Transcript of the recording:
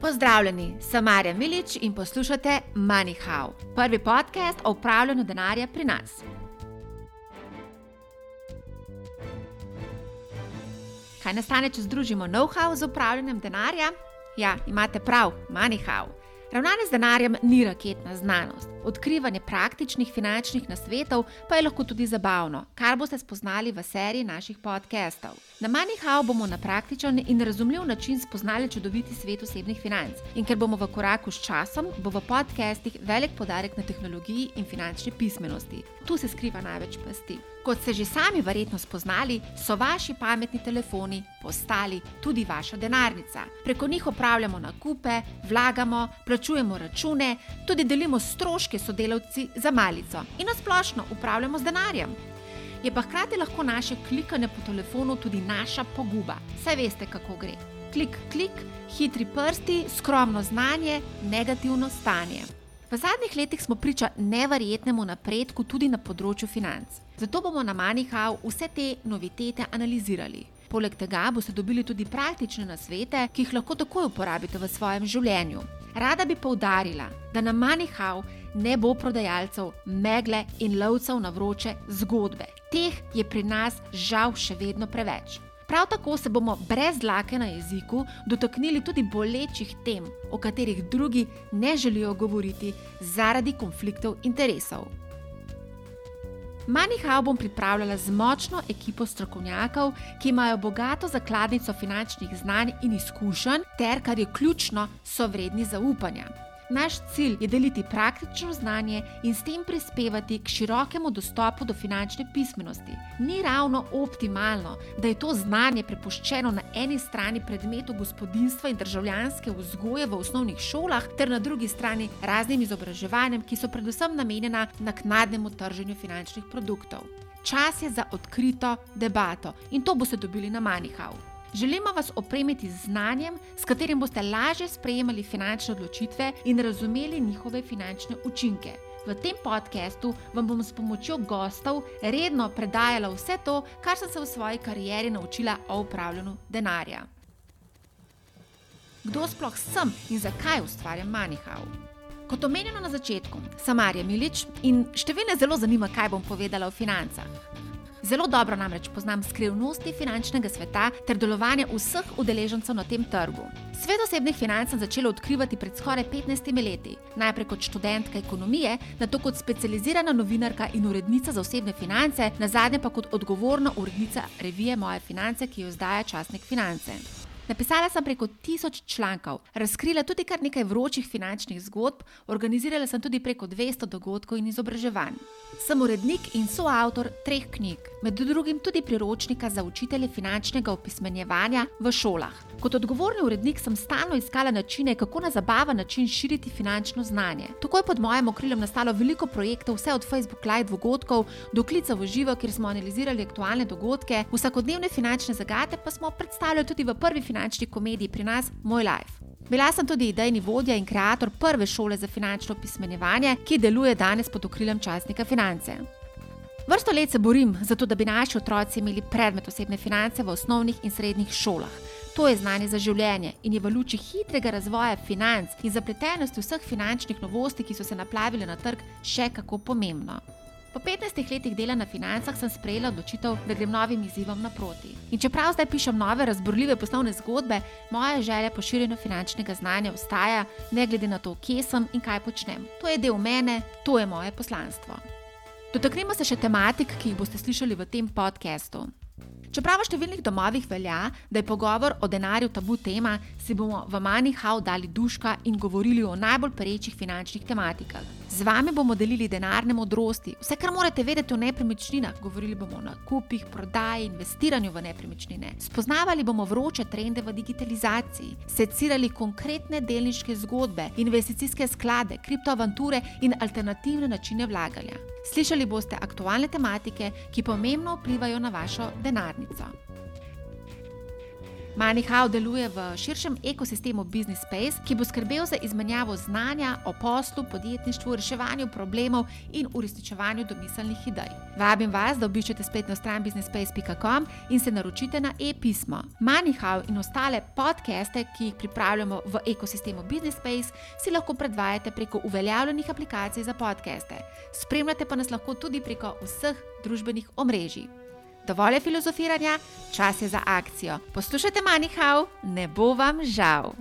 Pozdravljeni, sem Marja Milič in poslušate MoneyHow, prvi podcast o upravljanju denarja pri nas. Kaj nastane, če združimo know-how z upravljanjem denarja? Ja, imate prav, MoneyHow. Ravnanje z denarjem ni raketna znanost. Odkrivanje praktičnih finančnih nasvetov pa je lahko tudi zabavno, kar boste spoznali v seriji naših podcastov. Na MoneyHow bomo na praktičen in razumljiv način spoznali čudoviti svet osebnih financ. In ker bomo v koraku s časom, bo v podcastih velik podarek na tehnologiji in finančni pismenosti. Tu se skriva največ pasti. Kot ste že sami verjetno spoznali, so vaši pametni telefoni postali tudi vaša denarnica. Preko njih opravljamo nakupe, vlagamo, plačujemo račune, tudi delimo stroške sodelavci za malico in nasplošno upravljamo z denarjem. Je pa hkrati lahko naše klikanje po telefonu tudi naša poguba. Saj veste, kako gre. Klik, klik, hitri prsti, skromno znanje, negativno stanje. V zadnjih letih smo priča neverjetnemu napredku tudi na področju financ. Zato bomo na Manihau vse te novitete analizirali. Poleg tega boste dobili tudi praktične nasvete, ki jih lahko takoj uporabite v svojem življenju. Rada bi poudarila, da na Manihau ne bo prodajalcev megle in lovcev na vroče zgodbe. Teh je pri nas žal še vedno preveč. Prav tako se bomo brez dlake na jeziku dotaknili tudi bolečih tem, o katerih drugi ne želijo govoriti zaradi konfliktov interesov. Manihau bom pripravljala z močno ekipo strokovnjakov, ki imajo bogato zakladnico finančnih znanj in izkušenj, ter kar je ključno, so vredni zaupanja. Naš cilj je deliti praktično znanje in s tem prispevati k širokemu dostopu do finančne pismenosti. Ni ravno optimalno, da je to znanje prepuščeno na eni strani predmetu gospodinstva in državljanske vzgoje v osnovnih šolah, ter na drugi strani raznim izobraževanjem, ki so predvsem namenjena naknadnemu trženju finančnih produktov. Čas je za odkrito debato in to boste dobili na Manihau. Želimo vas opremiti z znanjem, s katerim boste lažje sprejemali finančne odločitve in razumeli njihove finančne učinke. V tem podkastu vam bom s pomočjo gostov redno predajala vse to, kar sem se v svoji karieri naučila o upravljanju denarja. Kdo sploh sem in zakaj ustvarjam Manihau? Kot omenjeno na začetku, sem Marja Milič in številne zelo zanima, kaj bom povedala o financah. Zelo dobro namreč poznam skrivnosti finančnega sveta ter delovanje vseh udeležencev na tem trgu. Svet osebnih financ sem začela odkrivati pred skoraj 15 leti, najprej kot študentka ekonomije, nato kot specializirana novinarka in urednica za osebne finance, na zadnje pa kot odgovorna urednica revije Moje finance, ki jo izdaja časnik Finance. Napisala sem preko tisoč člankov, razkrila tudi kar nekaj vročih finančnih zgodb, organizirala sem tudi preko 200 dogodkov in izobraževanj. Sem urednik in soavtor treh knjig, med drugim tudi priročnika za učitelje finančnega opismenjevanja v šolah. Kot odgovorni urednik sem stalno iskala načine, kako na zabaven način širiti finančno znanje. Tako je pod mojim okriljem nastalo veliko projektov, vse od Facebook Live dogodkov do klica v živo, kjer smo analizirali aktualne dogodke, vsakodnevne finančne zagate pa smo predstavljali tudi v prvi finančni komediji pri nas, Moj Life. Bila sem tudi idejni vodja in ustvarjalec prve šole za finančno opismenjevanje, ki deluje danes pod okriljem časnika Finance. Vrsto let se borim za to, da bi naši otroci imeli predmet osebne finance v osnovnih in srednjih šolah. To je znanje za življenje in je v luči hitrega razvoja financ in zapletenosti vseh finančnih novosti, ki so se naplavile na trg, še kako pomembno. Po 15 letih dela na financah sem sprejela odločitev, da grem novim izzivom naproti. In čeprav zdaj pišem nove, razborljive poslovne zgodbe, moja želja po širjenju finančnega znanja ostaja, ne glede na to, kje sem in kaj počnem. To je del mene, to je moje poslanstvo. Dotaknimo se še tematik, ki jih boste slišali v tem podkastu. Čeprav v številnih domovih velja, da je pogovor o denarju tabu tema, si bomo v Manihau dali duška in govorili o najbolj perečih finančnih tematikah. Z vami bomo delili denarne modrosti, vse, kar morate vedeti o nepremičninah. Govorili bomo o nakupih, prodaji, investiranju v nepremičnine. Spoznavali bomo vroče trende v digitalizaciji, secirali konkretne delniške zgodbe, investicijske sklade, kriptoavanture in alternativne načine vlaganja. Slišali boste aktualne tematike, ki pomembno vplivajo na vašo denarnico. MoneyHow deluje v širšem ekosistemu Business Space, ki bo skrbel za izmenjavo znanja o poslu, podjetništvu, reševanju problemov in uresničevanju domiselnih idej. Vabim vas, da obiščete spletno stran businessspace.com in se naročite na e-pismo. MoneyHow in ostale podcaste, ki jih pripravljamo v ekosistemu Business Space, si lahko predvajate preko uveljavljenih aplikacij za podcaste. Spremljate pa nas lahko tudi preko vseh družbenih omrežij. Dovolj je filozofiranja, čas je za akcijo. Poslušajte Manihau, ne bo vam žal.